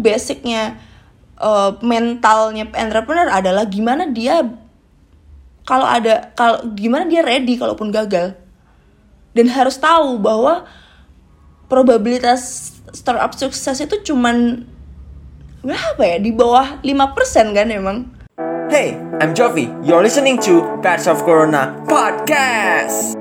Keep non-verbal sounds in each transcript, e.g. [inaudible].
basicnya uh, mentalnya entrepreneur adalah gimana dia kalau ada kalau gimana dia ready kalaupun gagal dan harus tahu bahwa probabilitas startup sukses itu cuman berapa ya di bawah 5% kan emang Hey, I'm Jovi. You're listening to Pets of Corona podcast.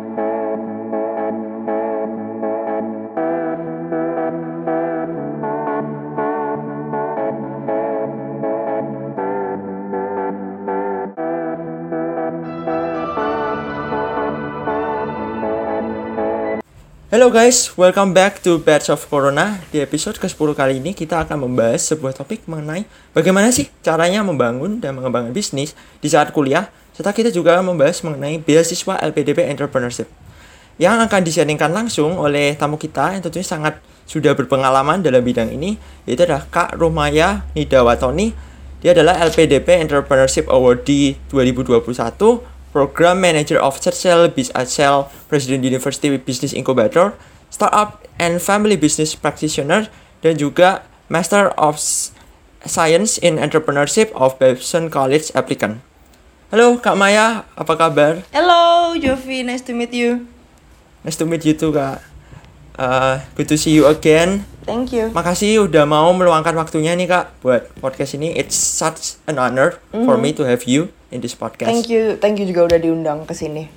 Halo guys, welcome back to Batch of Corona. Di episode ke-10 kali ini kita akan membahas sebuah topik mengenai bagaimana sih caranya membangun dan mengembangkan bisnis di saat kuliah, serta kita juga membahas mengenai beasiswa LPDP Entrepreneurship. Yang akan disiaringkan langsung oleh tamu kita yang tentunya sangat sudah berpengalaman dalam bidang ini, yaitu adalah Kak Romaya Nidawatoni. Dia adalah LPDP Entrepreneurship Awardee 2021 Program Manager of Churchill Bizacel President University Business Incubator, Startup and Family Business Practitioner, dan juga Master of Science in Entrepreneurship of Babson College Applicant. Halo Kak Maya, apa kabar? Hello Jovi, nice to meet you. Nice to meet you too Kak. Uh, good to see you again. Thank you. Makasih udah mau meluangkan waktunya nih Kak buat podcast ini. It's such an honor mm -hmm. for me to have you in this podcast. Thank you, thank you juga udah diundang ke sini.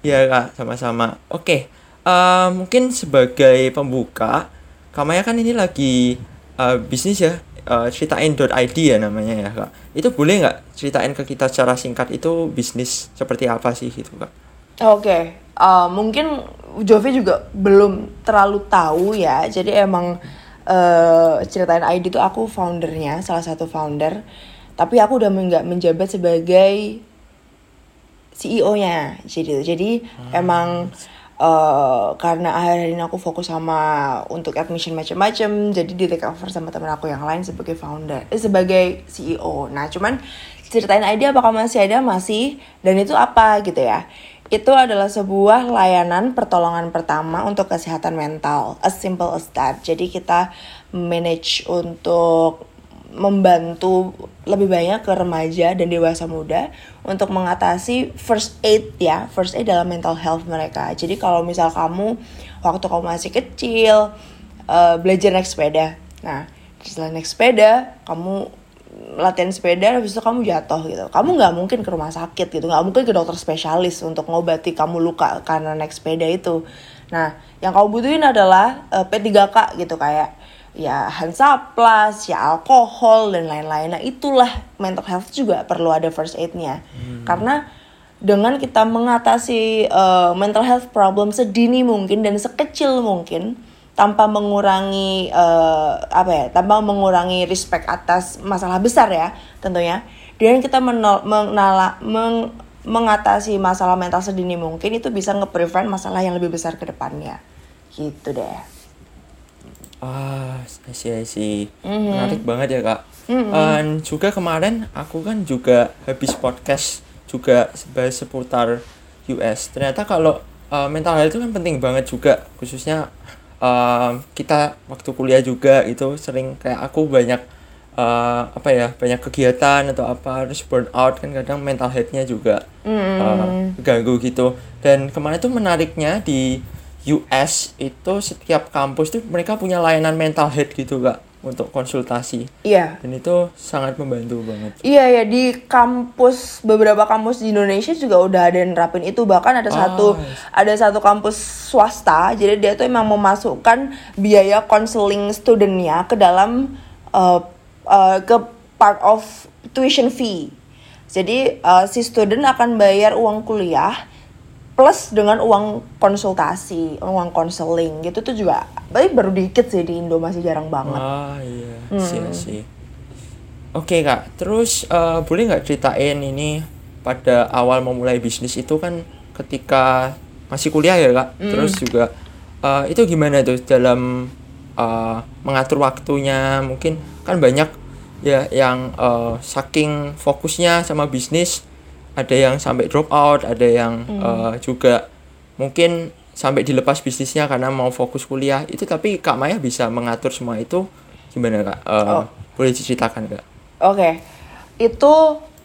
Ya kak, sama-sama. Oke, okay. uh, mungkin sebagai pembuka, Kamaya kan ini lagi uh, bisnis ya, uh, ceritain.id ya namanya ya kak. Itu boleh nggak ceritain ke kita secara singkat itu bisnis seperti apa sih gitu kak? Oke, okay. Uh, mungkin Jovi juga belum terlalu tahu ya. Jadi emang uh, ceritain ID itu aku foundernya, salah satu founder. Tapi aku udah nggak menjabat sebagai CEO-nya jadi jadi hmm. emang uh, karena akhir ini aku fokus sama untuk admission macam-macam jadi di take over sama temen aku yang lain sebagai founder eh, sebagai CEO nah cuman ceritain ide apakah masih ada? Masih. Dan itu apa gitu ya itu adalah sebuah layanan pertolongan pertama untuk kesehatan mental. As simple as that. Jadi kita manage untuk membantu lebih banyak ke remaja dan dewasa muda untuk mengatasi first aid ya. First aid dalam mental health mereka. Jadi kalau misal kamu waktu kamu masih kecil uh, belajar naik sepeda. Nah setelah naik sepeda kamu latihan sepeda habis itu kamu jatuh gitu kamu nggak mungkin ke rumah sakit gitu nggak mungkin ke dokter spesialis untuk ngobati kamu luka karena naik sepeda itu nah yang kamu butuhin adalah uh, P3K gitu kayak ya Hansaplas, ya alkohol dan lain-lain. Nah itulah mental health juga perlu ada first aid-nya. Hmm. Karena dengan kita mengatasi uh, mental health problem sedini mungkin dan sekecil mungkin tanpa mengurangi uh, apa ya, tanpa mengurangi respect atas masalah besar ya tentunya. Dengan kita menol, menala, meng, mengatasi masalah mental sedini mungkin itu bisa nge-prevent masalah yang lebih besar ke depannya. Gitu deh. Ah, sih sih mm-hmm. menarik banget ya kak. Mm-hmm. Dan juga kemarin aku kan juga habis podcast juga bahas seputar US. Ternyata kalau uh, mental health itu kan penting banget juga, khususnya uh, kita waktu kuliah juga itu sering kayak aku banyak uh, apa ya banyak kegiatan atau apa terus burn out kan kadang mental healthnya juga mm-hmm. uh, ganggu gitu. Dan kemarin tuh menariknya di US itu setiap kampus tuh mereka punya layanan mental health gitu kak untuk konsultasi. Iya. Dan itu sangat membantu banget. Iya ya di kampus beberapa kampus di Indonesia juga udah ada yang nerapin itu bahkan ada oh, satu yes. ada satu kampus swasta jadi dia tuh emang memasukkan biaya konseling studentnya ke dalam uh, uh, ke part of tuition fee. Jadi uh, si student akan bayar uang kuliah plus dengan uang konsultasi, uang konseling gitu tuh juga, tapi baru dikit sih di Indo masih jarang banget. Ah iya, hmm. sih sih. Oke kak, terus uh, boleh nggak ceritain ini pada awal memulai bisnis itu kan ketika masih kuliah ya kak, hmm. terus juga uh, itu gimana tuh dalam uh, mengatur waktunya mungkin kan banyak ya yang uh, saking fokusnya sama bisnis ada yang sampai drop out ada yang hmm. uh, juga mungkin sampai dilepas bisnisnya karena mau fokus kuliah itu tapi kak Maya bisa mengatur semua itu gimana kak uh, oh. boleh diceritakan nggak Oke, itu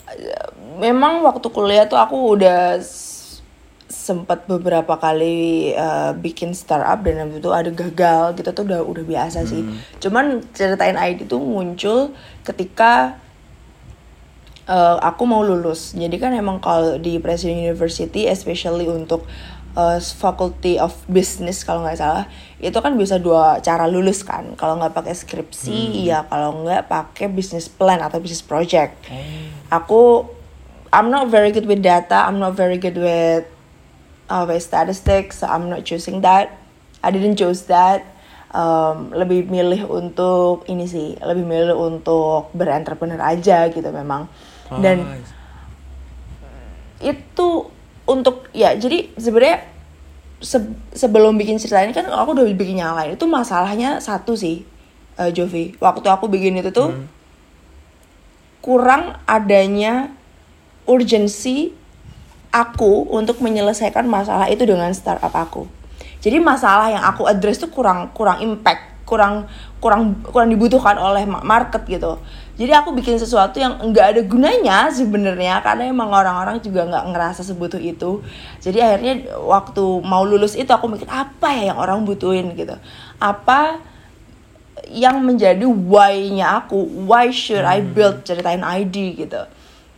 eh, memang waktu kuliah tuh aku udah sempat beberapa kali eh, bikin startup dan habis itu ada gagal gitu tuh udah udah biasa sih. Cuman ceritain ID tuh muncul ketika eh, aku mau lulus. Jadi kan emang kalau di Presiden University, especially untuk eh, Faculty of Business kalau nggak salah, itu kan bisa dua cara lulus kan. Kalau nggak pakai skripsi, ya kalau nggak pakai business plan atau business project. Aku, I'm not very good with data. I'm not very good with uh, with statistics. So I'm not choosing that. I didn't choose that. Um, lebih milih untuk ini sih, lebih milih untuk berentrepreneur aja gitu memang. Dan Ah, itu untuk ya jadi sebenarnya se- sebelum bikin cerita ini kan aku udah bikin yang lain. Itu masalahnya satu sih eh, Jovi. Waktu aku bikin itu tuh kurang adanya urgensi aku untuk menyelesaikan masalah itu dengan startup aku. Jadi masalah yang aku address tuh kurang kurang impact kurang kurang kurang dibutuhkan oleh ma- market gitu jadi aku bikin sesuatu yang nggak ada gunanya sebenarnya karena emang orang-orang juga nggak ngerasa sebutuh itu. Jadi akhirnya waktu mau lulus itu aku mikir apa ya yang orang butuhin gitu. Apa yang menjadi why-nya aku? Why should I build ceritain ID gitu.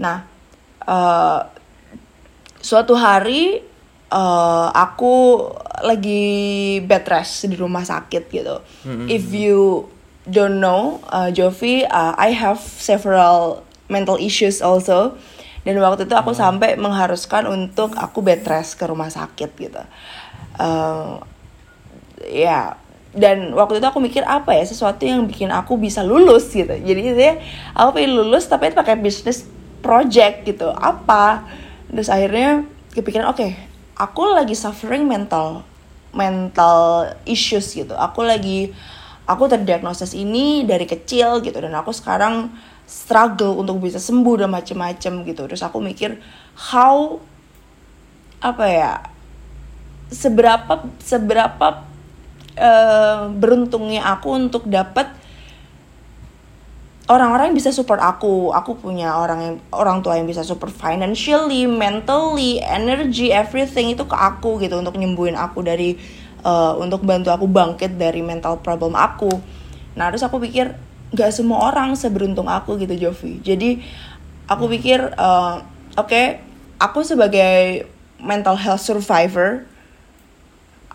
Nah eh, suatu hari eh, aku lagi bed rest di rumah sakit gitu. If you don't know, uh, Jovi, uh, I have several mental issues also. Dan waktu itu aku sampai mengharuskan untuk aku bed rest ke rumah sakit gitu. Eh, ya dan waktu itu aku mikir apa ya sesuatu yang bikin aku bisa lulus gitu. Jadi saya aku pengen lulus tapi pakai bisnis project gitu. Apa? Terus akhirnya kepikiran oke aku lagi suffering mental mental issues gitu. Aku lagi aku terdiagnosis ini dari kecil gitu dan aku sekarang struggle untuk bisa sembuh dan macem-macem gitu terus aku mikir how apa ya seberapa seberapa eh, beruntungnya aku untuk dapat orang-orang yang bisa support aku. Aku punya orang yang orang tua yang bisa support financially, mentally, energy, everything itu ke aku gitu untuk nyembuhin aku dari eh, untuk bantu aku bangkit dari mental problem aku. Nah, terus aku pikir nggak semua orang seberuntung aku gitu, Jovi. Jadi aku pikir eh, oke, aku sebagai mental health survivor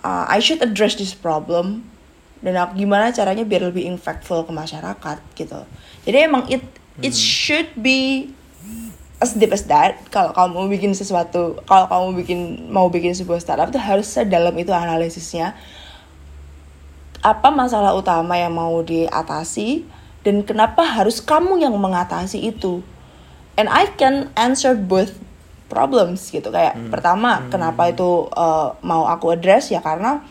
uh, I should address this problem dan aku, gimana caranya biar lebih impactful ke masyarakat gitu jadi emang it it should be as deep as that kalau kamu mau bikin sesuatu kalau kamu bikin mau bikin sebuah startup itu harus sedalam itu analisisnya. Apa masalah utama yang mau diatasi dan kenapa harus kamu yang mengatasi itu? And I can answer both problems gitu. Kayak pertama kenapa itu uh, mau aku address? Ya karena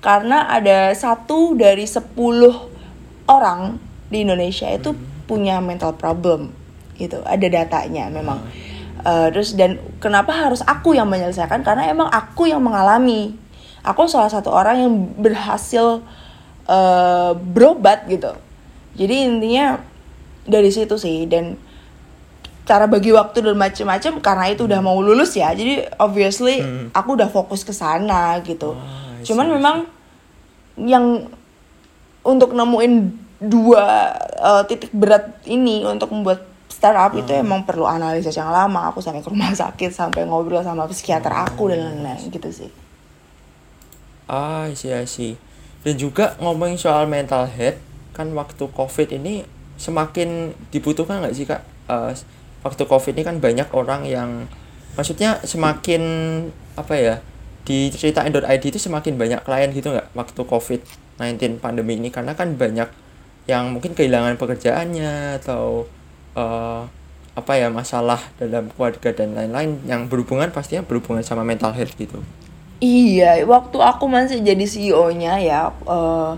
karena ada satu dari sepuluh orang di Indonesia itu punya mental problem gitu. Ada datanya memang. Uh, terus dan kenapa harus aku yang menyelesaikan? Karena emang aku yang mengalami. Aku salah satu orang yang berhasil uh, berobat gitu. Jadi intinya dari situ sih. Dan cara bagi waktu dan macem-macem karena itu udah mau lulus ya jadi obviously Hmm. aku udah fokus ke sana gitu. I cuman see, memang yang untuk nemuin dua uh, titik berat ini untuk membuat startup itu Hmm. emang perlu analisis yang lama aku sampai ke rumah [laughs] sakit sampai ngobrol sama psikiater Oh, aku dan lain-lain gitu sih Ah, I see. Dan juga ngomongin soal mental health, kan waktu COVID ini semakin dibutuhkan nggak sih kak? Eh, waktu COVID ini kan banyak orang yang, maksudnya semakin apa ya? Di ceritain.id itu semakin banyak klien gitu nggak waktu COVID-19 pandemi ini karena kan banyak yang mungkin kehilangan pekerjaannya atau eh, apa ya masalah dalam keluarga dan lain-lain yang berhubungan pastinya berhubungan sama mental health gitu. Iya, waktu aku masih jadi CEO-nya ya, eh,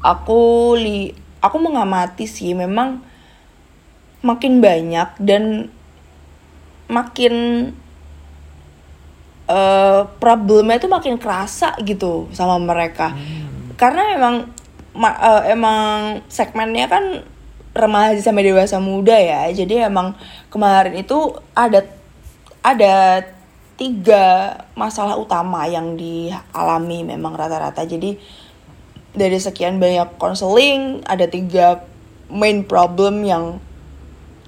aku li, aku mengamati sih memang makin banyak dan makin eh problemnya itu makin kerasa gitu sama mereka. Karena memang ma- eh, emang segmennya kan remaja sampai dewasa muda ya. Jadi emang kemarin itu ada ada tiga masalah utama yang dialami memang rata-rata. Jadi dari sekian banyak konseling ada tiga main problem yang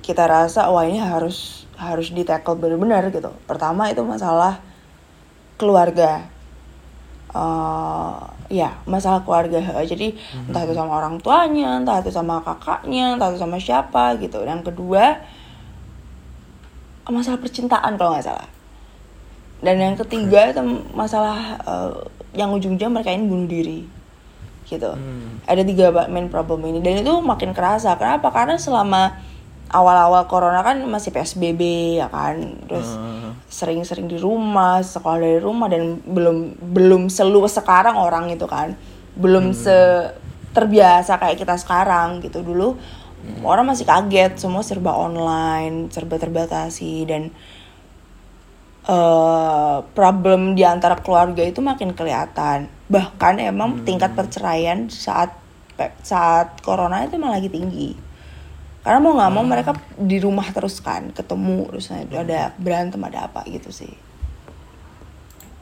kita rasa wah ini harus harus di benar-benar gitu. Pertama itu masalah keluarga. Eh ya masalah keluarga jadi entah itu sama orang tuanya entah itu sama kakaknya entah itu sama siapa gitu. Dan kedua masalah percintaan kalau nggak salah. Dan yang ketiga itu masalah eh, yang ujung-ujungnya mereka ini bunuh diri gitu. Hmm. ada tiga main problem ini. Dan itu makin kerasa. Kenapa? Karena selama awal-awal corona kan masih psbb ya kan? Terus Ah. sering-sering di rumah sekolah dari rumah dan belum belum seluas sekarang orang itu kan. Belum se terbiasa kayak kita sekarang gitu. Dulu orang masih kaget semua serba online serba terbatasi dan eh problem di antara keluarga itu makin kelihatan. Bahkan emang tingkat perceraian saat saat corona itu emang lagi tinggi karena mau nggak mau mereka di rumah terus kan ketemu terus ada berantem ada apa gitu sih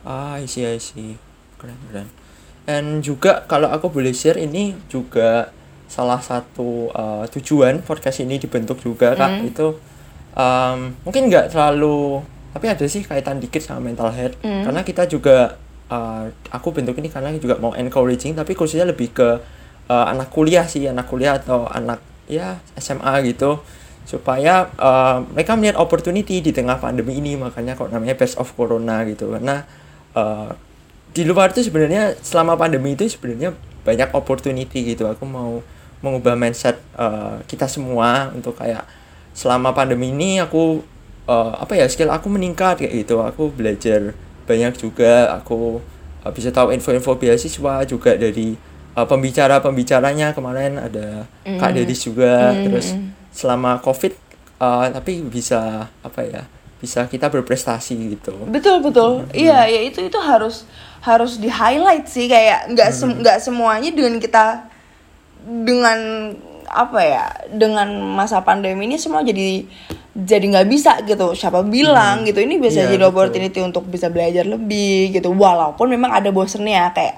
Ah, I see, I see. Keren, keren. Dan juga kalau aku boleh share ini juga salah satu uh, tujuan podcast ini dibentuk juga kak Hmm. itu um, mungkin nggak terlalu tapi ada sih kaitan dikit sama mental health Hmm. karena kita juga uh, aku bentuk ini karena juga mau encouraging tapi khususnya lebih ke uh, anak kuliah sih anak kuliah atau anak ya SMA gitu. Supaya uh, mereka melihat opportunity di tengah pandemi ini. Makanya kok namanya best of corona gitu. Karena uh, di luar itu sebenarnya selama pandemi itu sebenarnya banyak opportunity gitu. Aku mau mengubah mindset uh, kita semua untuk kayak selama pandemi ini aku uh, apa ya skill aku meningkat kayak gitu. Aku belajar banyak juga. Aku uh, bisa tahu info-info beasiswa juga dari uh, pembicara-pembicaranya kemarin ada Kak Mm. Dedis juga Mm, terus mm. selama covid uh, tapi bisa apa ya bisa kita berprestasi gitu. Betul betul. Iya ya itu itu harus harus di highlight sih kayak nggak sem- nggak semuanya dengan kita dengan apa ya dengan masa pandemi ini semua jadi jadi nggak bisa gitu. Siapa bilang gitu ini bisa Iya, jadi betul. opportunity untuk bisa belajar lebih gitu. Walaupun memang ada bosennya kayak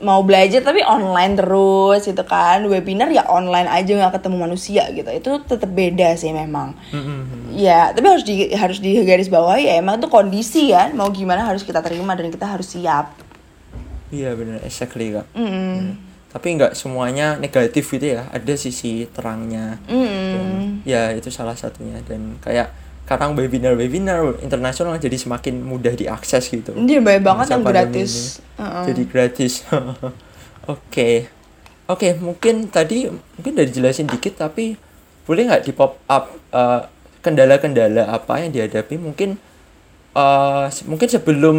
mau belajar tapi online terus gitu kan. Webinar ya online aja nggak ketemu manusia gitu. Itu tetap beda sih memang. Mm-mm. Ya, tapi harus di harus di garis bawah ya emang itu kondisi ya. Mau gimana harus kita terima dan kita harus siap. iya benar exactly kak. Mm. tapi nggak semuanya negatif gitu ya. Ada sisi terangnya. Mm. ya itu salah satunya. Dan kayak sekarang webinar webinar internasional jadi semakin mudah diakses gitu Ini banyak banget yang gratis. ini. Heeh. jadi gratis [laughs] oke oke mungkin tadi mungkin udah dijelasin dikit tapi boleh nggak di pop up eh, kendala-kendala apa yang dihadapi mungkin eh, se- mungkin sebelum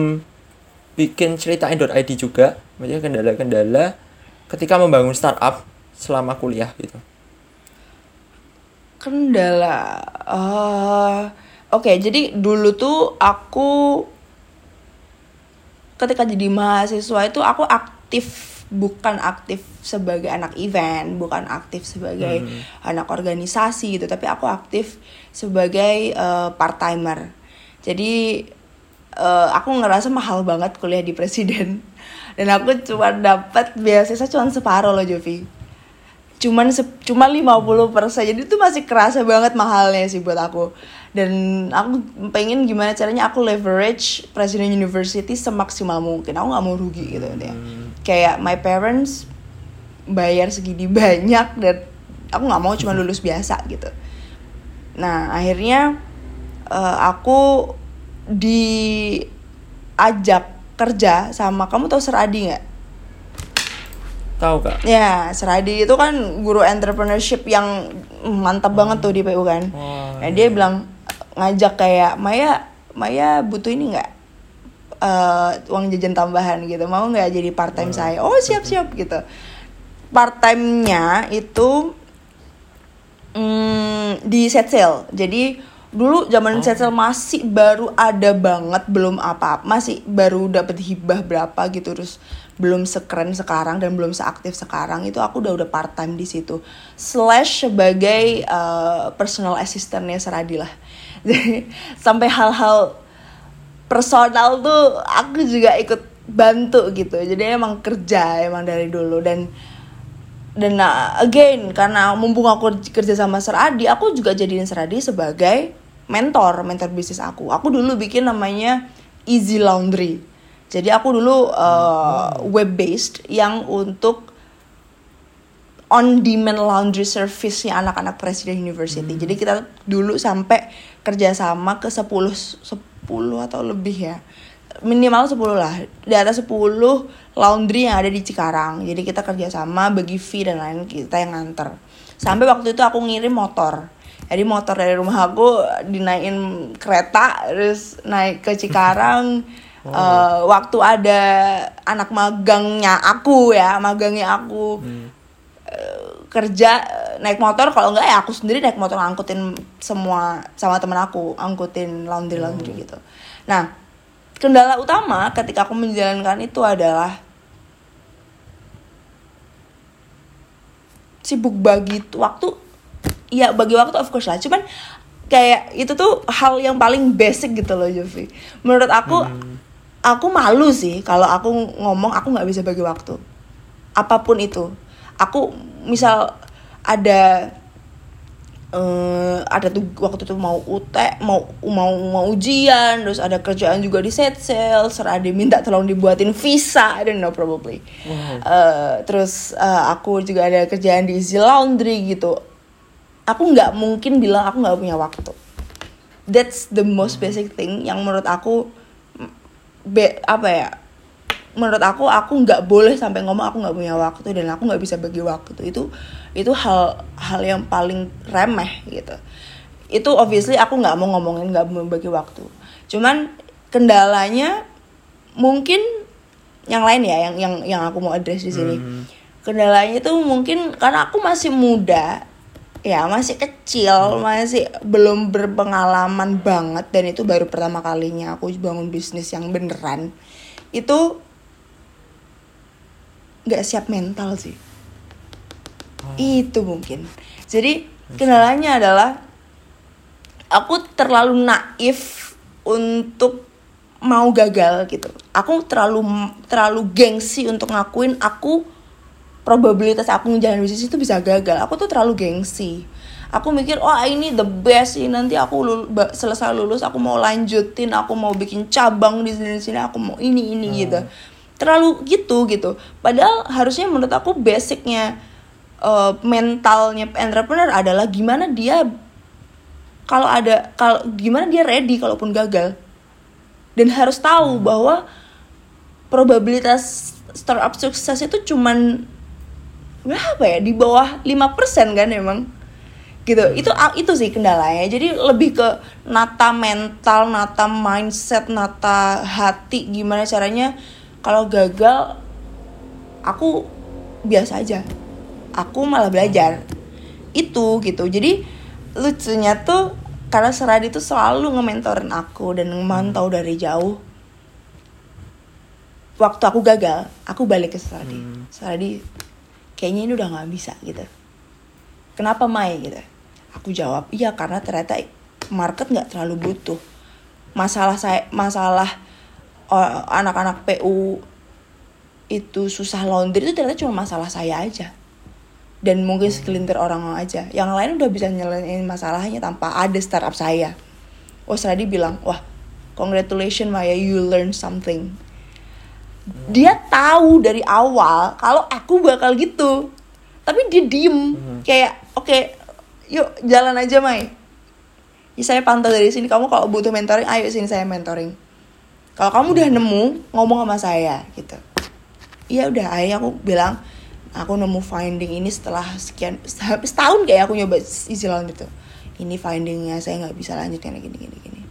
bikin ceritain.id juga maksudnya kendala-kendala ketika membangun startup selama kuliah gitu Kendala. eh Oke, jadi dulu tuh aku ketika jadi mahasiswa itu aku aktif bukan aktif sebagai anak event, bukan aktif sebagai Hmm. anak organisasi gitu, tapi aku aktif sebagai part timer. Jadi eh, aku ngerasa mahal banget kuliah di presiden [laughs] dan aku cuma dapat beasiswa cuma separuh loh Jovi cuman cuma 50% jadi itu masih kerasa banget mahalnya sih buat aku. Dan aku pengen gimana caranya aku leverage Presiden University semaksimal mungkin. Aku nggak mau rugi gitu ya kayak my parents bayar segini [laughs] banyak dan aku nggak mau cuma [laughs] lulus biasa gitu. Nah akhirnya eh, aku diajak kerja sama kamu tahu Seradi nggak tahu kak Ya, Seradi itu kan guru entrepreneurship yang mantap banget tuh di PU kan. Wah, Nah, dia bilang ngajak kayak Maya, Maya butuh ini nggak Eh, uang jajan tambahan gitu. Mau nggak jadi part time saya? Oh siap siap gitu. Part time-nya itu mm, di set sale. Jadi dulu zaman set sale masih baru ada banget belum apa masih baru dapat hibah berapa gitu terus belum sekeren sekarang dan belum seaktif sekarang itu aku udah udah part time di situ. Slash sebagai uh, personal assistantnya Seradi lah [laughs] jadi sampai hal-hal personal tuh aku juga ikut bantu gitu. Jadi emang kerja emang dari dulu dan dan uh, again karena mumpung aku kerja sama Seradi aku juga jadiin Seradi sebagai mentor mentor bisnis aku. Aku dulu bikin namanya Easy Laundry jadi aku dulu uh, web based yang untuk on demand laundry service-nya anak-anak Presiden University. Hmm. Jadi kita dulu sampai kerjasama ke 10 10 atau lebih ya. Minimal 10 lah. Di atas 10 laundry yang ada di Cikarang. Jadi kita kerjasama bagi fee dan lain kita yang nganter. Sampai waktu itu aku ngirim motor. Jadi motor dari rumah aku dinaikin kereta terus naik ke Cikarang [laughs] Oh. Uh, waktu ada anak magangnya aku ya, magangnya aku hmm. uh, kerja naik motor, kalau enggak ya aku sendiri naik motor angkutin semua sama temen aku, angkutin laundry laundry hmm. gitu. Nah, kendala utama ketika aku menjalankan itu adalah sibuk bagi waktu ya bagi waktu of course lah cuman kayak itu tuh hal yang paling basic gitu loh Jovi menurut aku hmm aku malu sih kalau aku ngomong aku nggak bisa bagi waktu. Apa pun itu. Aku misal ada uh, ada tuh waktu itu mau UT mau mau mau ujian terus ada kerjaan juga di set sale serada minta tolong dibuatin visa I don't know probably. Wow. uh, terus uh, aku juga ada kerjaan di easy laundry gitu. Aku nggak mungkin bilang aku nggak punya waktu. That's the most basic thing yang menurut aku be, apa ya menurut aku aku nggak boleh sampai ngomong aku nggak punya waktu dan aku nggak bisa bagi waktu. Itu itu hal hal yang paling remeh gitu. Itu obviously aku nggak mau ngomongin nggak mau bagi waktu. Cuman kendalanya mungkin yang lain ya yang yang yang aku mau address di sini. Hmm. kendalanya itu mungkin karena aku masih muda ya masih kecil masih belum berpengalaman banget dan itu baru pertama kalinya aku bangun bisnis yang beneran. Itu nggak siap mental sih. Oh. itu mungkin. Jadi kendalanya adalah aku terlalu naif untuk mau gagal gitu. Aku terlalu terlalu gengsi untuk ngakuin aku probabilitas aku ngejalanin bisnis itu bisa gagal. Aku tuh terlalu gengsi. Aku mikir oh ini the best sih. Nanti aku lul selesai lulus aku mau lanjutin aku mau bikin cabang di sini sini aku mau ini ini hmm. gitu. Terlalu gitu gitu. Padahal harusnya menurut aku basicnya uh, mentalnya entrepreneur adalah gimana dia kalau ada kalau gimana dia ready kalaupun gagal. Dan harus tahu hmm. bahwa probabilitas startup sukses itu cuman berapa ya? Di bawah 5% kan emang? Gitu. Itu itu sih kendalanya. Jadi lebih ke nata mental nata mindset nata hati. Gimana caranya? Kalau gagal aku biasa aja. Aku malah belajar. Itu gitu. Jadi lucunya tuh karena Seradi tuh selalu ngementorin aku dan memantau dari jauh. Waktu aku gagal aku balik ke Seradi hmm. Seradi kayaknya ini udah nggak bisa gitu. Kenapa Mai? Gitu. Aku jawab iya karena ternyata market nggak terlalu butuh. Masalah saya masalah uh, anak-anak PU itu susah laundry itu ternyata cuma masalah saya aja. Dan mungkin sekelintir orang aja. Yang lain udah bisa nyelesain masalahnya tanpa ada startup saya. Oh Sradi bilang wah congratulations Maya you learn something dia tahu dari awal kalau aku bakal gitu. Tapi dia diem. Hmm. kayak oke okay, yuk jalan aja Mai. Ya, saya pantau dari sini. Kamu kalau butuh mentoring ayo sini saya mentoring. Kalau kamu udah nemu ngomong sama saya gitu. Iya udah. Akhirnya aku bilang aku nemu finding ini setelah sekian setahun kayak aku nyoba isi lawan itu ini findingnya saya nggak bisa lanjut kayak gini gini gini.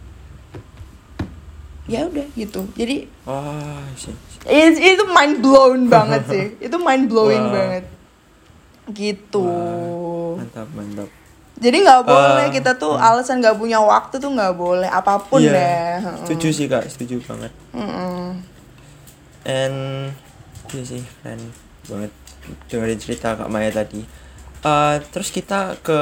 Ya udah gitu. Jadi oh, itu, itu mind blown [laughs] banget sih itu mind blowing wow. banget gitu wow. mantap mantap jadi nggak boleh uh, kita tuh uh, alasan nggak punya waktu tuh nggak boleh apa pun iya, deh setuju sih kak setuju banget mm -mm. and Iya sih, keren banget dengerin cerita Kak Maya tadi. Eh, terus kita ke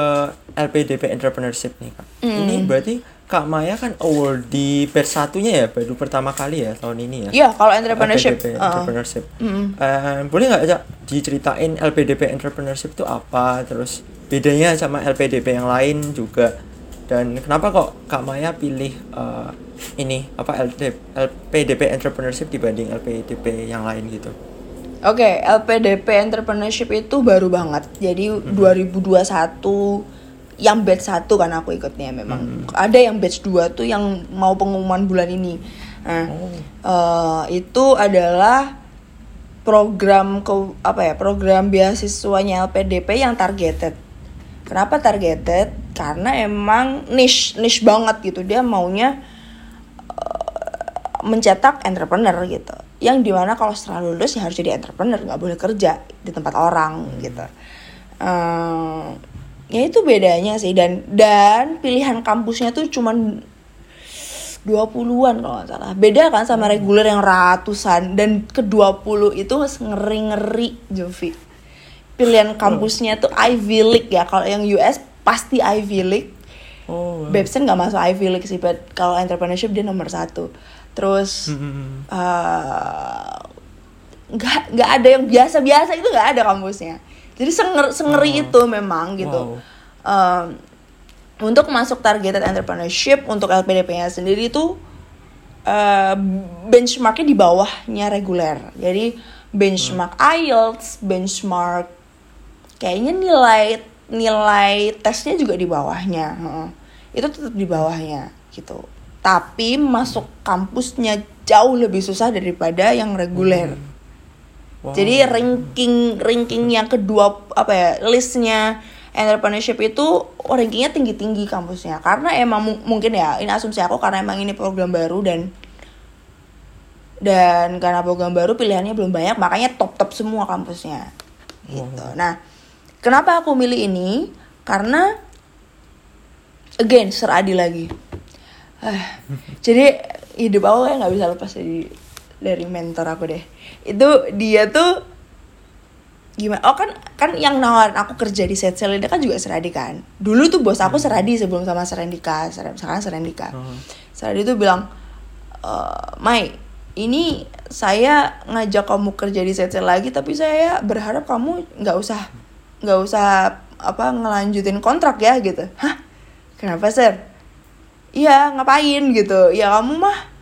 LPDP Entrepreneurship nih Kak. Ini berarti Kak Maya kan award di batch satunya ya, baru pertama kali ya tahun ini ya. Iya, kalau entrepreneurship, LPDP uh, Entrepreneurship. Eh, boleh nggak Cak diceritain LPDP Entrepreneurship itu apa, terus bedanya sama LPDP yang lain juga, dan kenapa kok Kak Maya pilih eh, ini apa LD LPDP Entrepreneurship dibanding LPDP yang lain gitu? Oke, LPDP Entrepreneurship itu baru banget. Jadi 2021 yang batch 1 kan aku ikutnya memang. Ada yang batch 2 tuh yang mau pengumuman bulan ini. Nah, eh, itu adalah program ke apa ya? Program beasiswanya LPDP yang targeted. Kenapa targeted? Karena emang niche niche banget gitu. Dia maunya mencetak entrepreneur gitu yang di mana kalau setelah lulus ya harus jadi entrepreneur nggak boleh kerja di tempat orang gitu Eh, ya itu bedanya sih dan dan pilihan kampusnya tuh cuman 20-an kalau nggak salah beda kan sama reguler yang ratusan dan ke 20 itu ngeri-ngeri Jovi pilihan kampusnya tuh Ivy League ya kalau yang US pasti Ivy League Oh. Babson nggak masuk Ivy League sih, but kalau entrepreneurship dia nomor satu. Terus Hmm. eh, nggak nggak ada yang biasa-biasa itu nggak ada kampusnya. Jadi senger, sengeri itu memang gitu. Wow. Em, untuk masuk targeted entrepreneurship untuk LPDP-nya sendiri itu eh, benchmarknya di bawahnya reguler. Jadi benchmark IELTS, benchmark kayaknya nilai nilai tesnya juga di bawahnya heeh. itu tetap di bawahnya gitu tapi masuk kampusnya jauh lebih susah daripada yang reguler Wow. jadi ranking ranking yang kedua apa ya listnya entrepreneurship itu oh, rankingnya tinggi tinggi kampusnya. Karena emang mu- mungkin ya ini asumsi aku karena emang ini program baru dan dan karena program baru pilihannya belum banyak makanya top top semua kampusnya. Gitu. Nah kenapa aku milih ini? Karena again seradi lagi. Ah, jadi hidup aku kayak nggak bisa lepas dari dari mentor aku deh itu dia tuh gimana? Oh kan kan yang nawarin aku kerja di set sale ini kan juga Seradi kan. Dulu tuh bos aku Seradi sebelum sama Serendika Ser- sekarang Serendika Hmm. Seradi tuh bilang e, Mai ini saya ngajak kamu kerja di set lagi tapi saya berharap kamu nggak usah nggak usah apa ngelanjutin kontrak ya gitu. Hah? Kenapa sir? Iya ngapain gitu. Ya kamu mah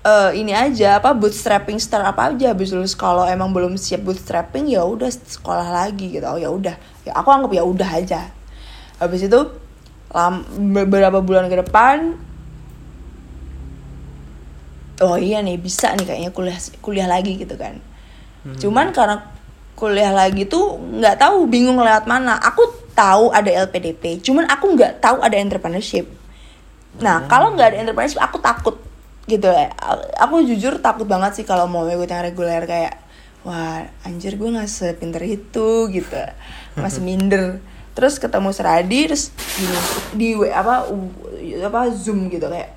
eh ini aja apa bootstrapping start apa aja. Habis lulus kalau emang belum siap bootstrapping ya udah sekolah lagi gitu. Oh ya udah. Ya aku anggap ya udah aja. Habis itu lam, beberapa bulan ke depan oh iya nih bisa nih kayaknya kuliah kuliah lagi gitu kan. Cuman karena kuliah lagi tuh nggak tahu bingung lewat mana. Aku tahu ada LPDP cuman aku nggak tahu ada entrepreneurship. Nah kalau nggak ada entrepreneurship aku takut gitu. Ya aku jujur takut banget sih kalau mau ikut yang reguler kayak wah anjir gue nggak sepinter itu gitu. Masih minder. Terus ketemu Seradi terus gini di apa apa zoom gitu kayak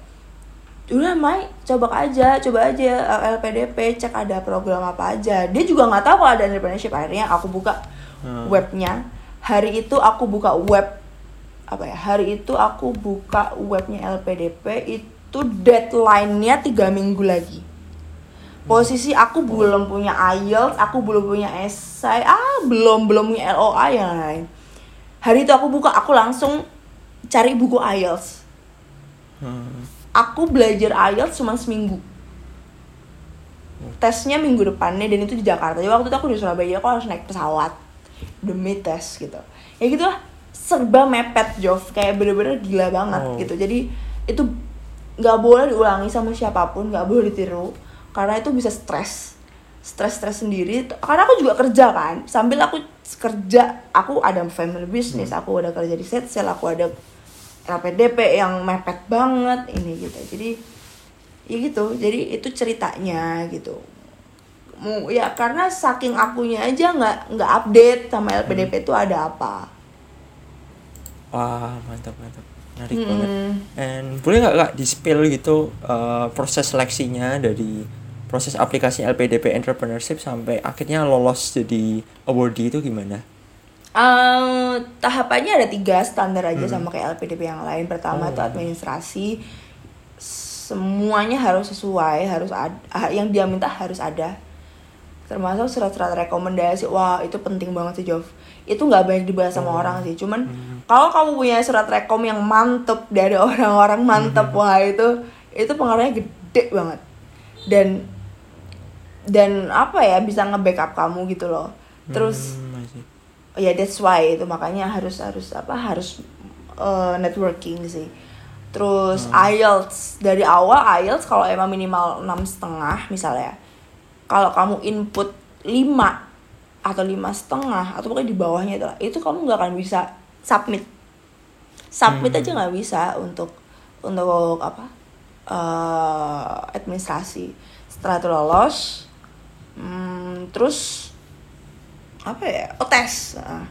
udah Mai coba aja coba aja uh, LPDP cek ada program apa aja. Dia juga nggak tahu kalau ada entrepreneurship. Akhirnya aku buka Hmm. webnya. Hari itu aku buka web apa ya hari itu aku buka webnya LPDP itu deadline-nya tiga minggu lagi. Posisi aku belum punya IELTS aku belum punya esai ah belum belum punya LOA yang lain. Hari itu aku buka aku langsung cari buku IELTS Hmm. aku belajar IELTS cuma seminggu. Tesnya minggu depannya dan itu di Jakarta. Jadi waktu itu aku di Surabaya aku harus naik pesawat demi tes gitu. Ya gitu lah serba mepet Jov. Kayak bener-bener gila banget Oh. gitu. Jadi itu nggak boleh diulangi sama siapa pun nggak boleh ditiru karena itu bisa stres. Stres stres sendiri. Karena aku juga kerja kan. Sambil aku kerja aku ada family business aku ada kerja di set sale aku ada LPDP yang mepet banget ini gitu. Jadi ya gitu. Jadi itu ceritanya gitu. Mau ya karena saking akunya aja nggak nggak update sama LPDP itu ada apa. Wah, mantap mantap. Menarik Mm-mm. banget. And boleh nggak kak di spill gitu uh, proses seleksinya dari proses aplikasi LPDP entrepreneurship sampai akhirnya lolos jadi awardee itu gimana? Um, tahapannya ada tiga standar aja sama kayak LPDP yang lain. Pertama itu Oh. administrasi, semuanya harus sesuai, harus ada, yang dia minta harus ada. Termasuk surat-surat rekomendasi. Wah itu penting banget sih Jov. Itu nggak banyak dibahas sama orang sih. Cuman kalau kamu punya surat rekom yang mantep dari [laughs] orang-orang mantep, wah itu itu pengaruhnya gede banget. Dan dan apa ya bisa nge-backup kamu gitu loh. Terus Hmm. Oh ya that's why itu makanya harus harus apa harus uh, networking sih terus IELTS dari awal IELTS kalau emang minimal enam setengah misalnya kalau kamu input 5 atau lima setengah atau pokoknya di bawahnya itu lah, itu kamu nggak akan bisa submit. Submit aja nggak bisa untuk untuk apa eh, administrasi. Setelah itu lolos hmm, terus apa ya oh tes. Nah,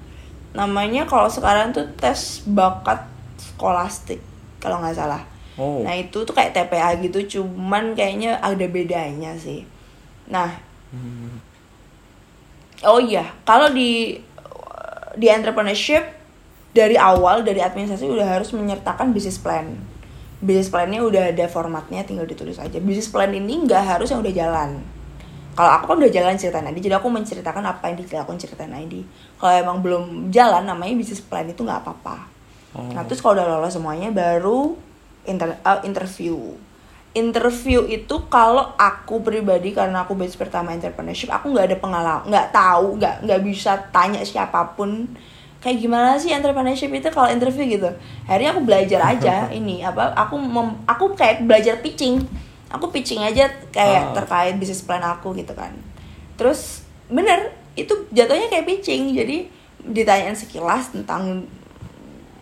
namanya kalau sekarang tuh tes bakat skolastik kalau nggak salah. Oh. nah itu tuh kayak TPA gitu cuman kayaknya ada bedanya sih. Nah Hmm. Oh iya kalau di di entrepreneurship dari awal dari administrasi udah harus menyertakan business plan. Business plannya udah ada formatnya tinggal ditulis aja. Business plan ini nggak harus yang udah jalan. Kalau aku kan udah jalan ceritain ID jadi aku menceritakan apa yang dilakukan ceritain ID kalau emang belum jalan namanya business plan itu nggak apa-apa. Oh. nah terus kalau udah lolos semuanya baru inter uh, interview interview itu kalau aku pribadi karena aku batch pertama entrepreneurship aku nggak ada pengalaman nggak tahu nggak nggak bisa tanya siapa pun kayak gimana sih entrepreneurship itu kalau interview gitu. Akhirnya aku belajar aja [laughs] ini apa aku mem, aku kayak belajar pitching. Aku pitching aja kayak Ah. terkait bisnis plan aku gitu kan. Terus bener itu jatuhnya kayak pitching. Jadi ditanyain sekilas tentang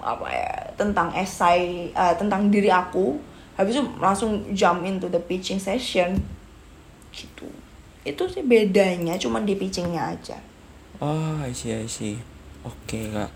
apa ya tentang esai eh, tentang diri aku habis itu langsung jump into the pitching session gitu itu sih bedanya cuman di pitchingnya aja Oh, I see, I see. Oke, Kak.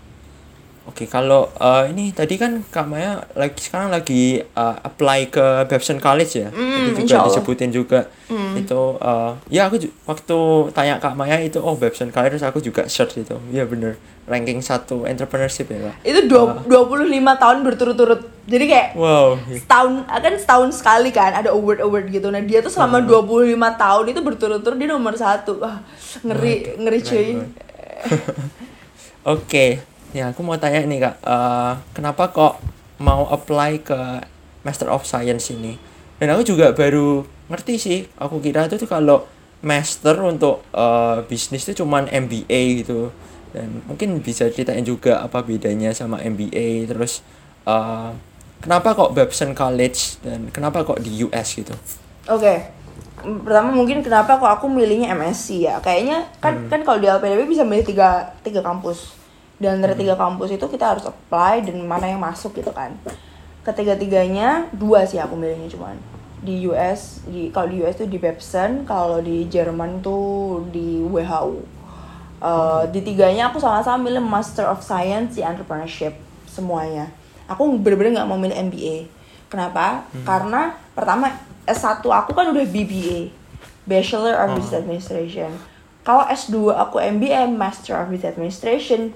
Oke, kalau eh, ini tadi kan Kak Maya lagi sekarang lagi eh, apply ke Babson College ya. Mm, itu juga disebutin juga. Itu eh, ya aku waktu tanya Kak Maya itu oh Babson College terus aku juga search itu. Iya bener. Ranking satu entrepreneurship ya, Kak. itu dua, 25 tahun berturut-turut jadi kayak Wow. setahun kan setahun sekali kan ada award award gitu nah dia tuh selama 25 tahun itu berturut-turut dia nomor satu wah ngeri ngeri keren cuy. [laughs] Oke, ya aku mau tanya nih kak, Eh, kenapa kok mau apply ke Master of Science ini? Dan aku juga baru ngerti sih, aku kira itu tuh kalau master untuk eh, bisnis itu cuman MBA gitu. Dan mungkin bisa ceritain juga apa bedanya sama MBA, terus eh, kenapa kok Babson College dan kenapa kok di US gitu? Oke. Pertama mungkin kenapa kok aku milihnya MSc ya? Kayaknya kan kan kalau di LPDP bisa milih tiga tiga kampus. Dan dari tiga kampus itu kita harus apply dan mana yang masuk gitu kan. Ketiga-tiganya dua sih aku milihnya cuman di US di kalau di US tuh di Babson, kalau di Jerman tuh di WHO. Eh, di tiganya aku sama-sama milih Master of Science di Entrepreneurship semuanya. Aku bener-bener nggak mau milih MBA. Kenapa? Karena pertama S1 aku kan udah BBA, Bachelor of Business Administration. Kalau S2 aku MBA, Master of Business Administration,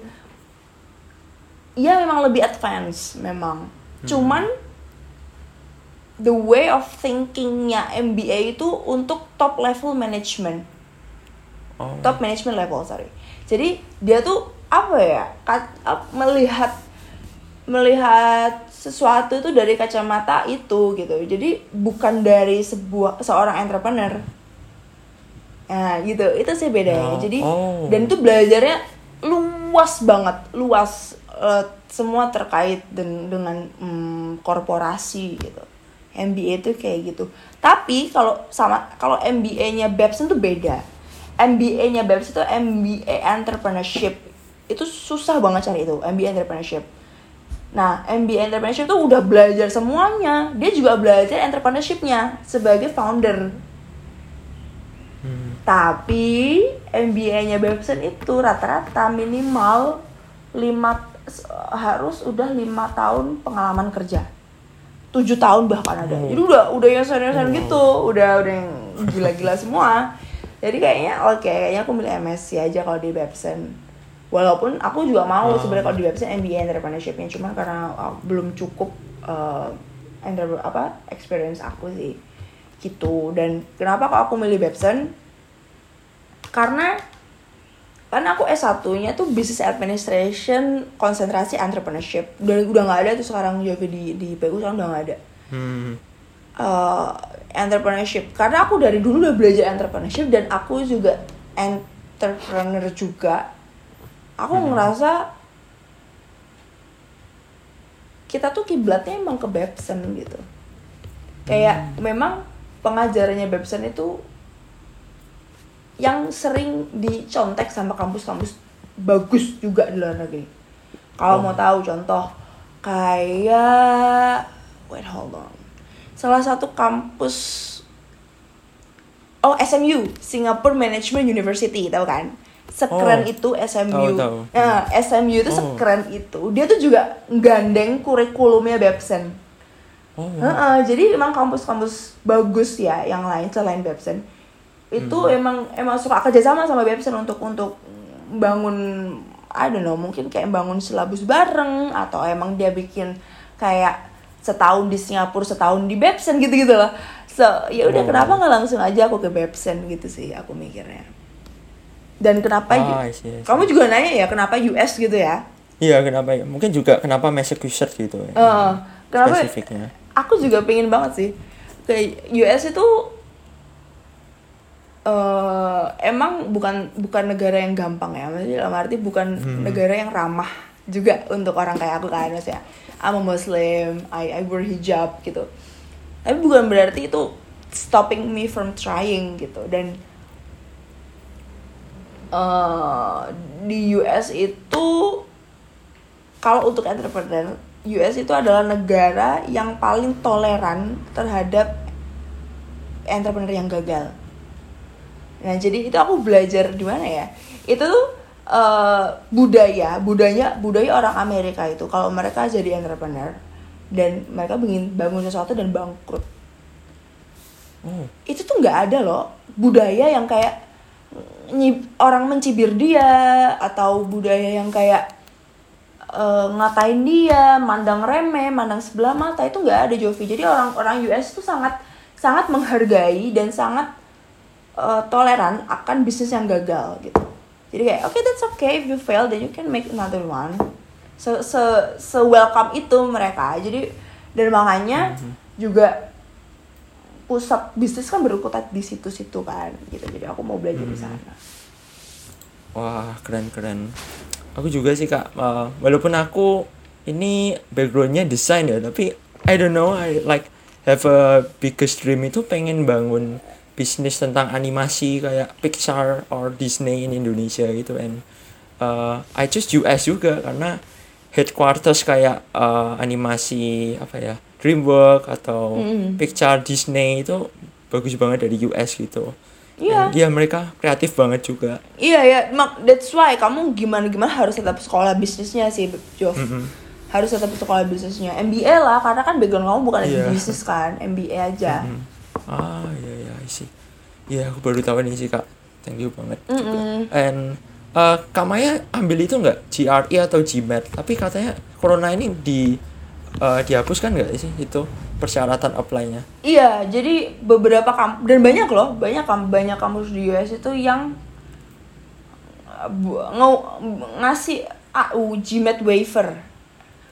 ya memang lebih advance memang. Cuman the way of thinkingnya MBA itu untuk top level management. Oh, top management level sorry. Jadi dia tuh apa ya kat- ap- melihat melihat sesuatu itu dari kacamata itu gitu. Jadi bukan dari sebuah seorang entrepreneur. Nah gitu. Itu sih bedanya. Oh, jadi oh. dan itu belajarnya luas banget luas eh, semua terkait den- dengan mm, korporasi gitu MBA itu kayak gitu tapi kalau sama kalau MBA-nya Babson tuh beda MBA-nya Babson itu MBA entrepreneurship itu susah banget cari itu MBA entrepreneurship Nah, MBA entrepreneurship tuh udah belajar semuanya. Dia juga belajar entrepreneurship-nya sebagai founder. Hmm. Tapi MBA-nya Babson itu rata-rata minimal 5 harus udah lima tahun pengalaman kerja. tujuh tahun bahkan ada. Jadi udah udah yang senior senior gitu. Udah udah yang gila-gila semua. Jadi kayaknya oke kayaknya aku milih MSc aja kalau di Babson. Walaupun aku juga mau sebenarnya kalau di Babson MBA entrepreneurshipnya. Cuma karena uh, belum cukup uh, entrepreneur- apa experience aku sih. Gitu. Dan kenapa kok aku milih Babson? Karena karena aku S1-nya tuh Business Administration konsentrasi entrepreneurship. Udah udah nggak ada tuh sekarang Jovi di di PU sekarang udah nggak ada. Hmm. uh, entrepreneurship. Karena aku dari dulu udah belajar entrepreneurship dan aku juga entrepreneur juga. Aku ngerasa kita tuh kiblatnya emang ke Babson gitu. Kayak memang pengajarannya Babson itu yang sering dicontek sama kampus-kampus bagus juga di luar negeri kalau mau tahu contoh kayak wait hold on salah satu kampus oh SMU Singapore Management University tahu kan sekeren Oh. itu SMU Tahu, tahu. Nah, SMU itu Oh. sekeren itu dia tuh juga gandeng kurikulumnya Babson Oh. Heeh, jadi emang kampus-kampus bagus ya yang lain selain Babson itu Hmm. emang emang suka kerjasama sama Babson untuk untuk bangun I don't know mungkin kayak bangun silabus bareng atau emang dia bikin kayak setahun di Singapura setahun di Babson gitu gitu loh so ya udah Oh. kenapa nggak langsung aja aku ke Babson gitu sih aku mikirnya dan kenapa Ah, I see, I see. kamu juga nanya ya kenapa US gitu ya Iya, kenapa ya? Mungkin juga kenapa Massachusetts gitu ya. Kenapa Spesifiknya. aku juga pengen banget sih ke US itu eh emang bukan bukan negara yang gampang ya maksudnya dalam arti bukan negara yang ramah juga untuk orang kayak aku kan maksudnya I'm a Muslim I I wear hijab gitu. Tapi bukan berarti itu stopping me from trying gitu. Dan eh di US itu kalau untuk entrepreneur US itu adalah negara yang paling toleran terhadap entrepreneur yang gagal. Nah, jadi itu aku belajar di mana ya? Itu tuh eh, budaya, budaya budaya orang Amerika itu kalau mereka jadi entrepreneur dan mereka ingin bangun sesuatu dan bangkrut. Oh. Itu tuh nggak ada loh budaya yang kayak orang mencibir dia atau budaya yang kayak eh, ngatain dia, mandang remeh, mandang sebelah mata itu nggak ada Jovi. Jadi orang-orang US itu sangat sangat menghargai dan sangat eh, toleran akan bisnis yang gagal gitu. Jadi kayak oke that's okay if you fail then you can make another one. Se se, se welcome itu mereka. Jadi dan makanya juga pusat bisnis kan berkutat di situ-situ kan gitu. Jadi aku mau belajar di sana. Wah, keren-keren. Aku juga sih, Kak. Eh, walaupun aku ini backgroundnya desain ya, tapi I don't know, I like have a biggest dream itu pengen bangun bisnis tentang animasi kayak Pixar or Disney in Indonesia gitu and uh, I choose US juga karena headquarters kayak uh, animasi apa ya DreamWorks atau Mm-mm. Pixar Disney itu bagus banget dari US gitu. Iya. And, Iya mereka kreatif banget juga. Iya ya, mak that's why kamu gimana gimana harus tetap sekolah bisnisnya sih, Jov. Mm-mm. Harus tetap sekolah bisnisnya. MBA lah, karena kan background kamu bukan Iya. bisnis kan, MBA aja. Hmm. Ah iya iya I see. Iya aku baru tahu ini sih kak. Thank you banget. juga. Mm-mm. And uh, Kak Maya ambil itu nggak GRE atau GMAT? Tapi katanya corona ini di uh, dihapuskan nggak sih itu persyaratan apply-nya? Iya, jadi beberapa kampus dan banyak loh, banyak kam banyak kampus di US itu yang bu- nge- ngasih AU GMAT waiver.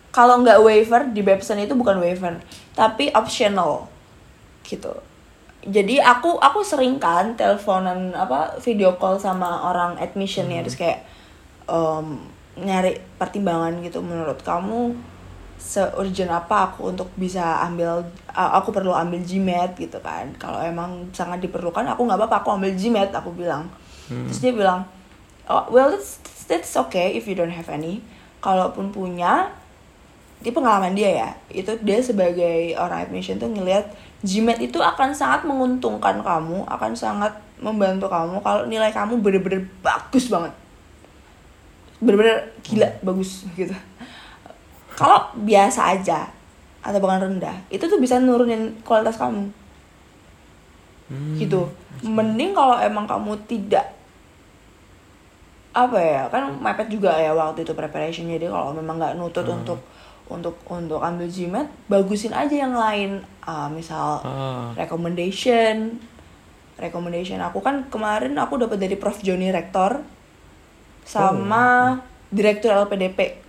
Kalau nggak waiver di Babson itu bukan waiver, tapi optional gitu. Jadi aku aku sering kan teleponan apa video call sama orang admissionnya. Terus kayak em, nyari pertimbangan gitu. Menurut kamu se-urgent apa aku untuk bisa ambil aku perlu ambil GMAT gitu kan? Kalau emang sangat diperlukan aku nggak apa-apa aku ambil GMAT aku bilang. Terus dia bilang oh, well that's, that's okay if you don't have any. Kalaupun punya di pengalaman dia ya. Itu dia sebagai orang admission tuh ngelihat GMAT itu akan sangat menguntungkan kamu akan sangat membantu kamu kalau nilai kamu bener-bener bagus banget. Bener-bener gila bagus gitu. Kalau biasa aja atau bahkan rendah itu tuh bisa nurunin kualitas kamu. Hmm, gitu. mending kalau emang kamu tidak apa ya kan mepet juga ya waktu itu preparation jadi kalau memang nggak nutut Hmm. untuk untuk untuk ambil GMAT bagusin aja yang lain Ah, misal Ah, recommendation recommendation aku kan kemarin aku dapat dari Prof Joni Rektor sama direktur LPDP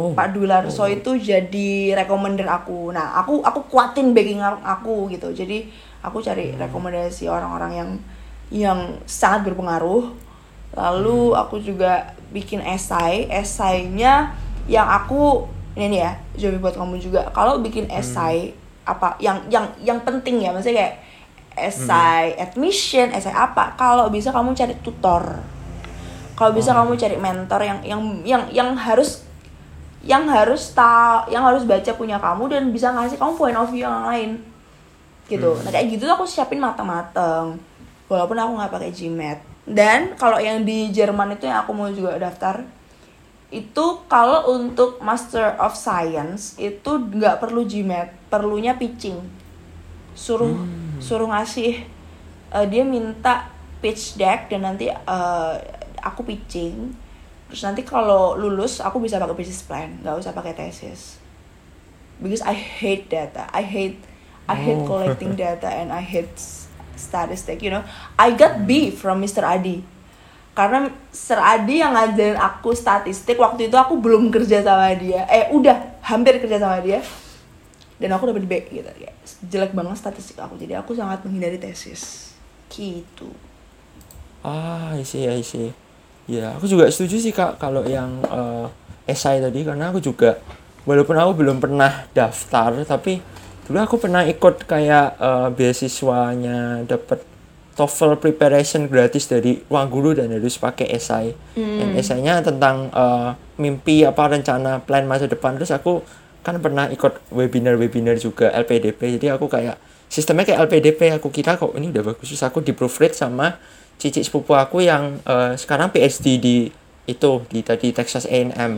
oh, Pak Dwi Larso oh. itu jadi recommender aku. Nah, aku aku kuatin backing aku gitu. Jadi aku cari Hmm. rekomendasi orang-orang yang yang sangat berpengaruh. Lalu Hmm. aku juga bikin esai, esainya yang aku ini nih ya, jadi buat kamu juga. Kalau bikin Hmm. esai apa yang yang yang penting ya, maksudnya kayak esai Hmm. admission, esai apa? Kalau bisa kamu cari tutor. Kalau bisa Oh. kamu cari mentor yang yang yang yang harus yang harus tahu yang harus baca punya kamu dan bisa ngasih kamu point of view yang lain gitu Hmm. nah kayak gitu tuh aku siapin matang-matang walaupun aku nggak pakai GMAT dan kalau yang di Jerman itu yang aku mau juga daftar itu kalau untuk Master of Science itu nggak perlu GMAT perlunya pitching suruh Hmm. suruh ngasih eh, dia minta pitch deck dan nanti eh, aku pitching terus nanti kalau lulus aku bisa pakai business plan nggak usah pakai tesis because I hate data I hate I hate Oh. collecting data and I hate statistic you know I got B from Mr. Adi karena Sir Adi yang ngajarin aku statistik waktu itu aku belum kerja sama dia. Eh udah hampir kerja sama dia. Dan aku dapet B gitu. Kayak jelek banget statistik aku. Jadi aku sangat menghindari tesis. Gitu. Ah, I see, I see. Ya, aku juga setuju sih Kak kalau yang eh, esai tadi. Karena aku juga walaupun aku belum pernah daftar tapi dulu aku pernah ikut kayak eh, beasiswanya dapat TOEFL preparation gratis dari ruang guru dan harus pakai esai. Dan esainya tentang eh, mimpi apa rencana plan masa depan. Terus aku kan pernah ikut webinar-webinar juga LPDP jadi aku kayak sistemnya kayak LPDP aku kira kok ini udah bagus. Terus aku di proofread sama cici sepupu aku yang eh, sekarang PhD di itu di tadi Texas A&M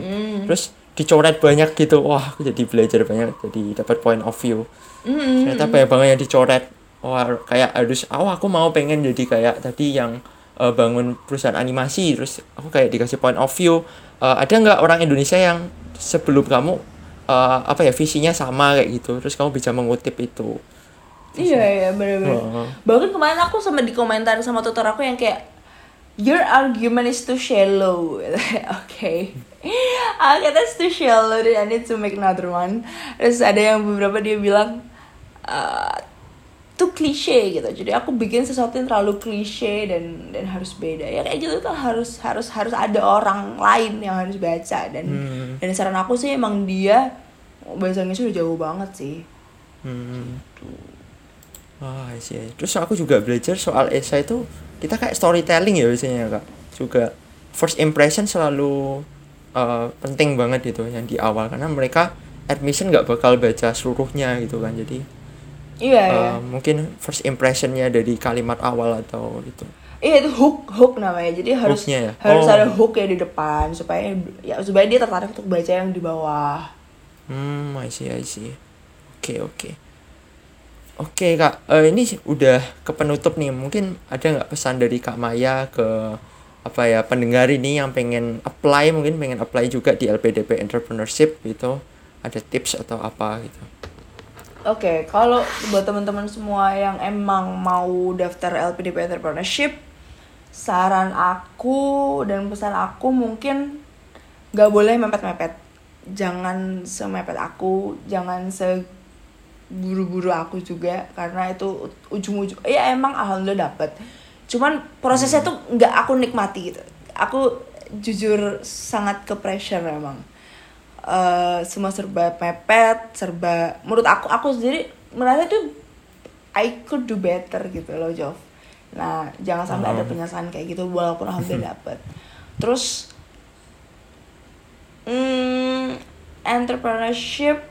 terus dicoret banyak gitu. Wah aku jadi belajar banyak. Jadi dapat point of view. Ternyata banyak banget yang dicoret wah kayak harus oh aku mau pengen jadi kayak tadi yang eh, bangun perusahaan animasi terus aku kayak dikasih point of view Eh, ada nggak orang Indonesia yang sebelum kamu eh, apa ya visinya sama kayak gitu terus kamu bisa mengutip itu Iya iya bener-bener. Heeh. Bahkan kemarin aku sama dikomentar sama tutor aku yang kayak Your argument is too shallow. [laughs] Oke. [laughs] Ah, kata it's too shallow. I need to make another one. Terus ada yang beberapa dia bilang uh, too cliche gitu. Jadi aku bikin sesuatu yang terlalu klise dan dan harus beda. Ya kayak gitu tuh harus harus harus ada orang lain yang harus baca dan Hmm. dan saran aku sih emang dia bahasa Inggrisnya udah jauh banget sih. Hmm. Wah, I see. Terus aku juga belajar soal esai itu kita kayak storytelling ya biasanya kak. Juga first impression selalu uh, penting banget itu yang di awal karena mereka admission nggak bakal baca seluruhnya gitu kan. Jadi Iya, iya. uh, mungkin first impressionnya dari kalimat awal atau itu. Iya itu hook hook namanya. Jadi harus Hooknya ya? harus Oh. ada hook ya di depan supaya ya supaya dia tertarik untuk baca yang di bawah. Hmm, I see, I see. Oke, oke. Oke kak, Eh, ini udah ke penutup nih. Mungkin ada nggak pesan dari kak Maya ke apa ya pendengar ini yang pengen apply mungkin pengen apply juga di LPDP entrepreneurship gitu. Ada tips atau apa gitu? Oke, kalau buat teman-teman semua yang emang mau daftar LPDP Entrepreneurship, saran aku dan pesan aku mungkin nggak boleh mepet-mepet. Jangan semepet aku, jangan se buru-buru aku juga karena itu ujung-ujung ya emang alhamdulillah dapet. Cuman prosesnya tuh nggak aku nikmati gitu. Aku jujur sangat ke pressure emang Eh, semua serba mepet serba menurut aku aku sendiri merasa tuh I could do better gitu loh Jov. Nah jangan sampai ada penyesalan kayak gitu walaupun alhamdulillah [laughs] dapet. Terus hmm, entrepreneurship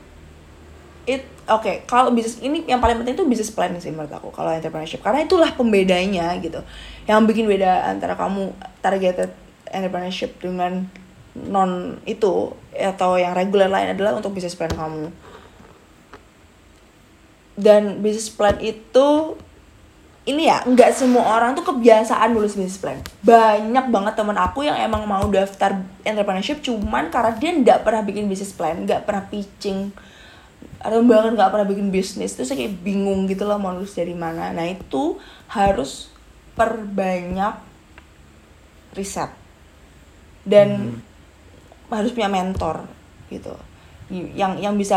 it oke kalau bisnis ini yang paling penting itu bisnis plan sih menurut aku kalau entrepreneurship. Karena itulah pembedanya gitu. Yang bikin beda antara kamu targeted entrepreneurship dengan non itu atau yang regular lain adalah untuk bisnis plan kamu. Dan business plan itu ini ya nggak semua orang tuh kebiasaan nulis business plan. Banyak banget temen aku yang emang mau daftar entrepreneurship cuman karena dia nggak pernah bikin business plan nggak pernah pitching atau bahkan nggak pernah bikin bisnis terus kayak bingung gitu loh mau nulis dari mana. Nah itu harus perbanyak riset. Dan harus punya mentor gitu. Yang yang bisa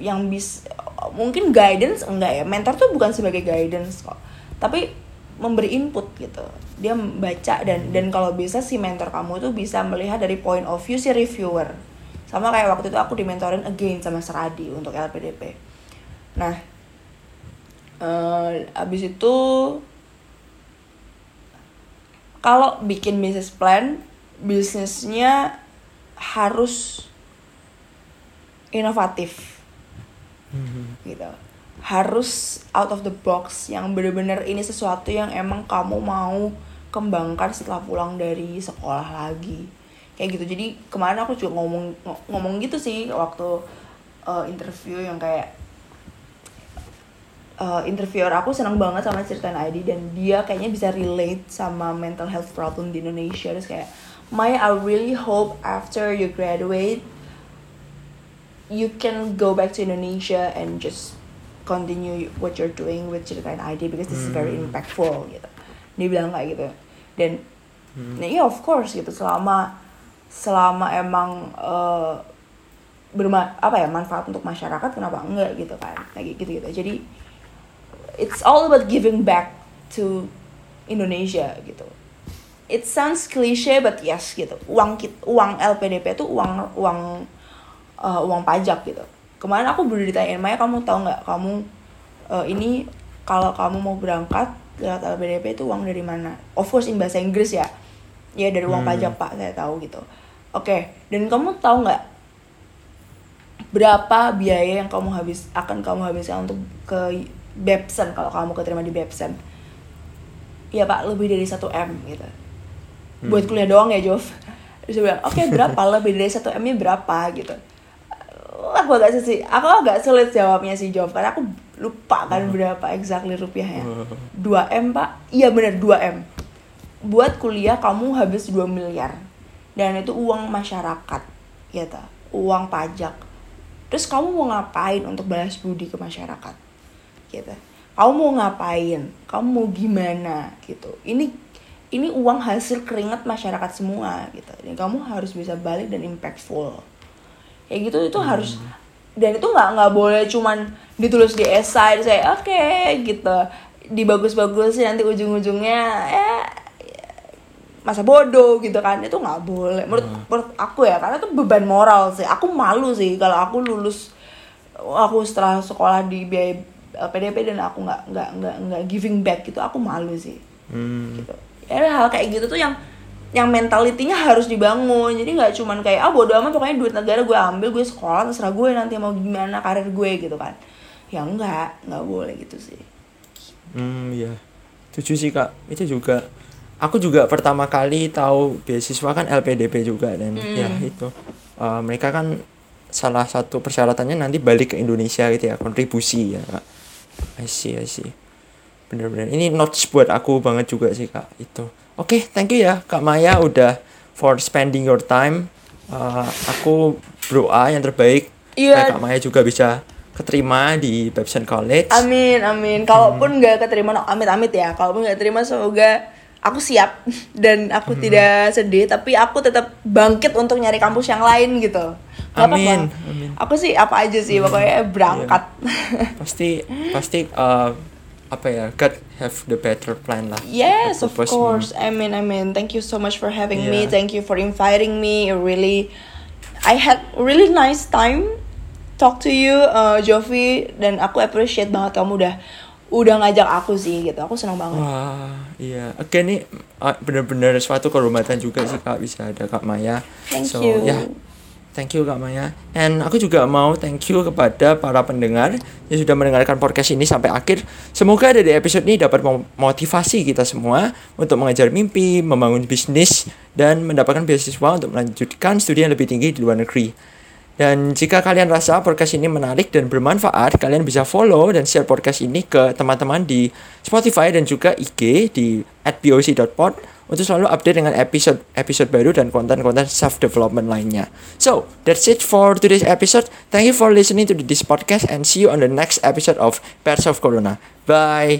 yang bisa mungkin guidance enggak ya mentor tuh bukan sebagai guidance kok tapi memberi input gitu. Dia baca dan dan kalau bisa si mentor kamu tuh bisa melihat dari point of view si reviewer. Sama kayak waktu itu aku dimentorin again sama Seradi untuk LPDP nah uh, abis itu kalau bikin business plan bisnisnya harus inovatif. Gitu. Harus out of the box yang bener-bener ini sesuatu yang emang kamu mau kembangkan setelah pulang dari sekolah lagi. Kayak gitu. Jadi kemarin aku juga ngomong ngomong gitu sih waktu uh, interview yang kayak uh, interviewer aku senang banget sama cerita ID dan dia kayaknya bisa relate sama mental health problem di Indonesia. Terus kayak Maya I really hope after you graduate you can go back to Indonesia and just continue what you're doing with Ceritain ID because this is very Hmm. impactful gitu. Dia bilang kayak gitu. Dan nah, ya of course gitu selama selama emang uh, berma apa ya manfaat untuk masyarakat kenapa enggak gitu kan kayak gitu gitu jadi it's all about giving back to Indonesia gitu it sounds cliche but yes gitu. Uang kit uang LPDP itu uang uang uh, uang pajak gitu. Kemarin aku baru ditanyain Maya kamu tahu nggak kamu uh, ini kalau kamu mau berangkat lewat LPDP itu uang dari mana? Of course in bahasa Inggris ya. Ya dari uang Hmm. pajak pak saya tahu gitu. Oke dan kamu tahu nggak berapa biaya yang kamu habis akan kamu habiskan untuk ke Bepsen kalau kamu keterima di Bepsen? Ya pak lebih dari 1 m gitu buat kuliah doang ya Jov. Terus dia bilang oke berapa? Lebih dari 1 m nya berapa? Gitu. Aku agak sih aku agak sulit jawabnya sih Jov karena aku lupa kan berapa exactly rupiahnya. 2 m pak? Iya bener 2 m. Buat kuliah kamu habis 2 miliar. Dan itu uang masyarakat gitu uang pajak. Terus kamu mau ngapain untuk balas budi ke masyarakat? Gitu kamu mau ngapain? Kamu mau gimana? Gitu. Ini ini uang hasil keringat masyarakat semua gitu. Dan kamu harus bisa balik dan impactful. Kayak gitu itu harus dan itu nggak nggak boleh cuman ditulis di esai saya oke gitu. Dibagus-bagusin nanti ujung-ujungnya eh masa bodoh gitu kan. Itu nggak boleh. Menurut menurut aku ya karena itu beban moral sih. Aku malu sih kalau aku lulus aku setelah sekolah di biaya LPDP dan aku nggak nggak nggak nggak giving back gitu aku malu sih. Hmm. gitu ya hal kayak gitu tuh yang yang mentalitinya harus dibangun jadi nggak cuman kayak ah bodo amat pokoknya duit negara gue ambil gue sekolah terserah gue nanti mau gimana karir gue gitu kan ya enggak nggak boleh gitu sih Hmm, ya. Setuju sih kak. Itu juga. Aku juga pertama kali tahu beasiswa kan LPDP juga dan ya itu. Eh, mereka kan salah satu persyaratannya nanti balik ke Indonesia gitu ya kontribusi ya kak. I see, I see. Bener-bener. Ini notes buat aku banget juga sih kak itu. Oke, thank you ya kak Maya udah for spending your time. Eh, aku berdoa yang terbaik Iya. supaya kak Maya juga bisa keterima di Babson College. amin amin kalaupun nggak keterima no, amit amit ya kalaupun nggak terima semoga aku siap [laughs] dan aku tidak sedih tapi aku tetap bangkit untuk nyari kampus yang lain gitu apa-apa. Amin, amin. aku sih apa aja sih pokoknya berangkat [laughs] pasti pasti uh, apa ya God have the better plan lah Yes, of course. I mean, I mean, thank you so much for having me. Yeah. Thank you for inviting me. Really, I had really nice time talk to you, uh, Jovi, dan aku appreciate banget kamu udah udah ngajak aku sih gitu. Aku senang banget. wah iya oke nih uh, bener-bener suatu kehormatan juga sih kak bisa ada kak Maya Thank so you. ya thank you kak Maya. And aku juga mau thank you kepada para pendengar yang sudah mendengarkan podcast ini sampai akhir. Semoga dari episode ini dapat memotivasi kita semua untuk mengejar mimpi membangun bisnis dan mendapatkan beasiswa untuk melanjutkan studi yang lebih tinggi di luar negeri Dan jika kalian rasa podcast ini menarik dan bermanfaat, kalian bisa follow dan share podcast ini ke teman-teman di Spotify dan juga IG di @boc.pod untuk selalu update dengan episode episode baru dan konten-konten self development lainnya. So, that's it for today's episode. Thank you for listening to this podcast and see you on the next episode of Pairs of Corona. Bye.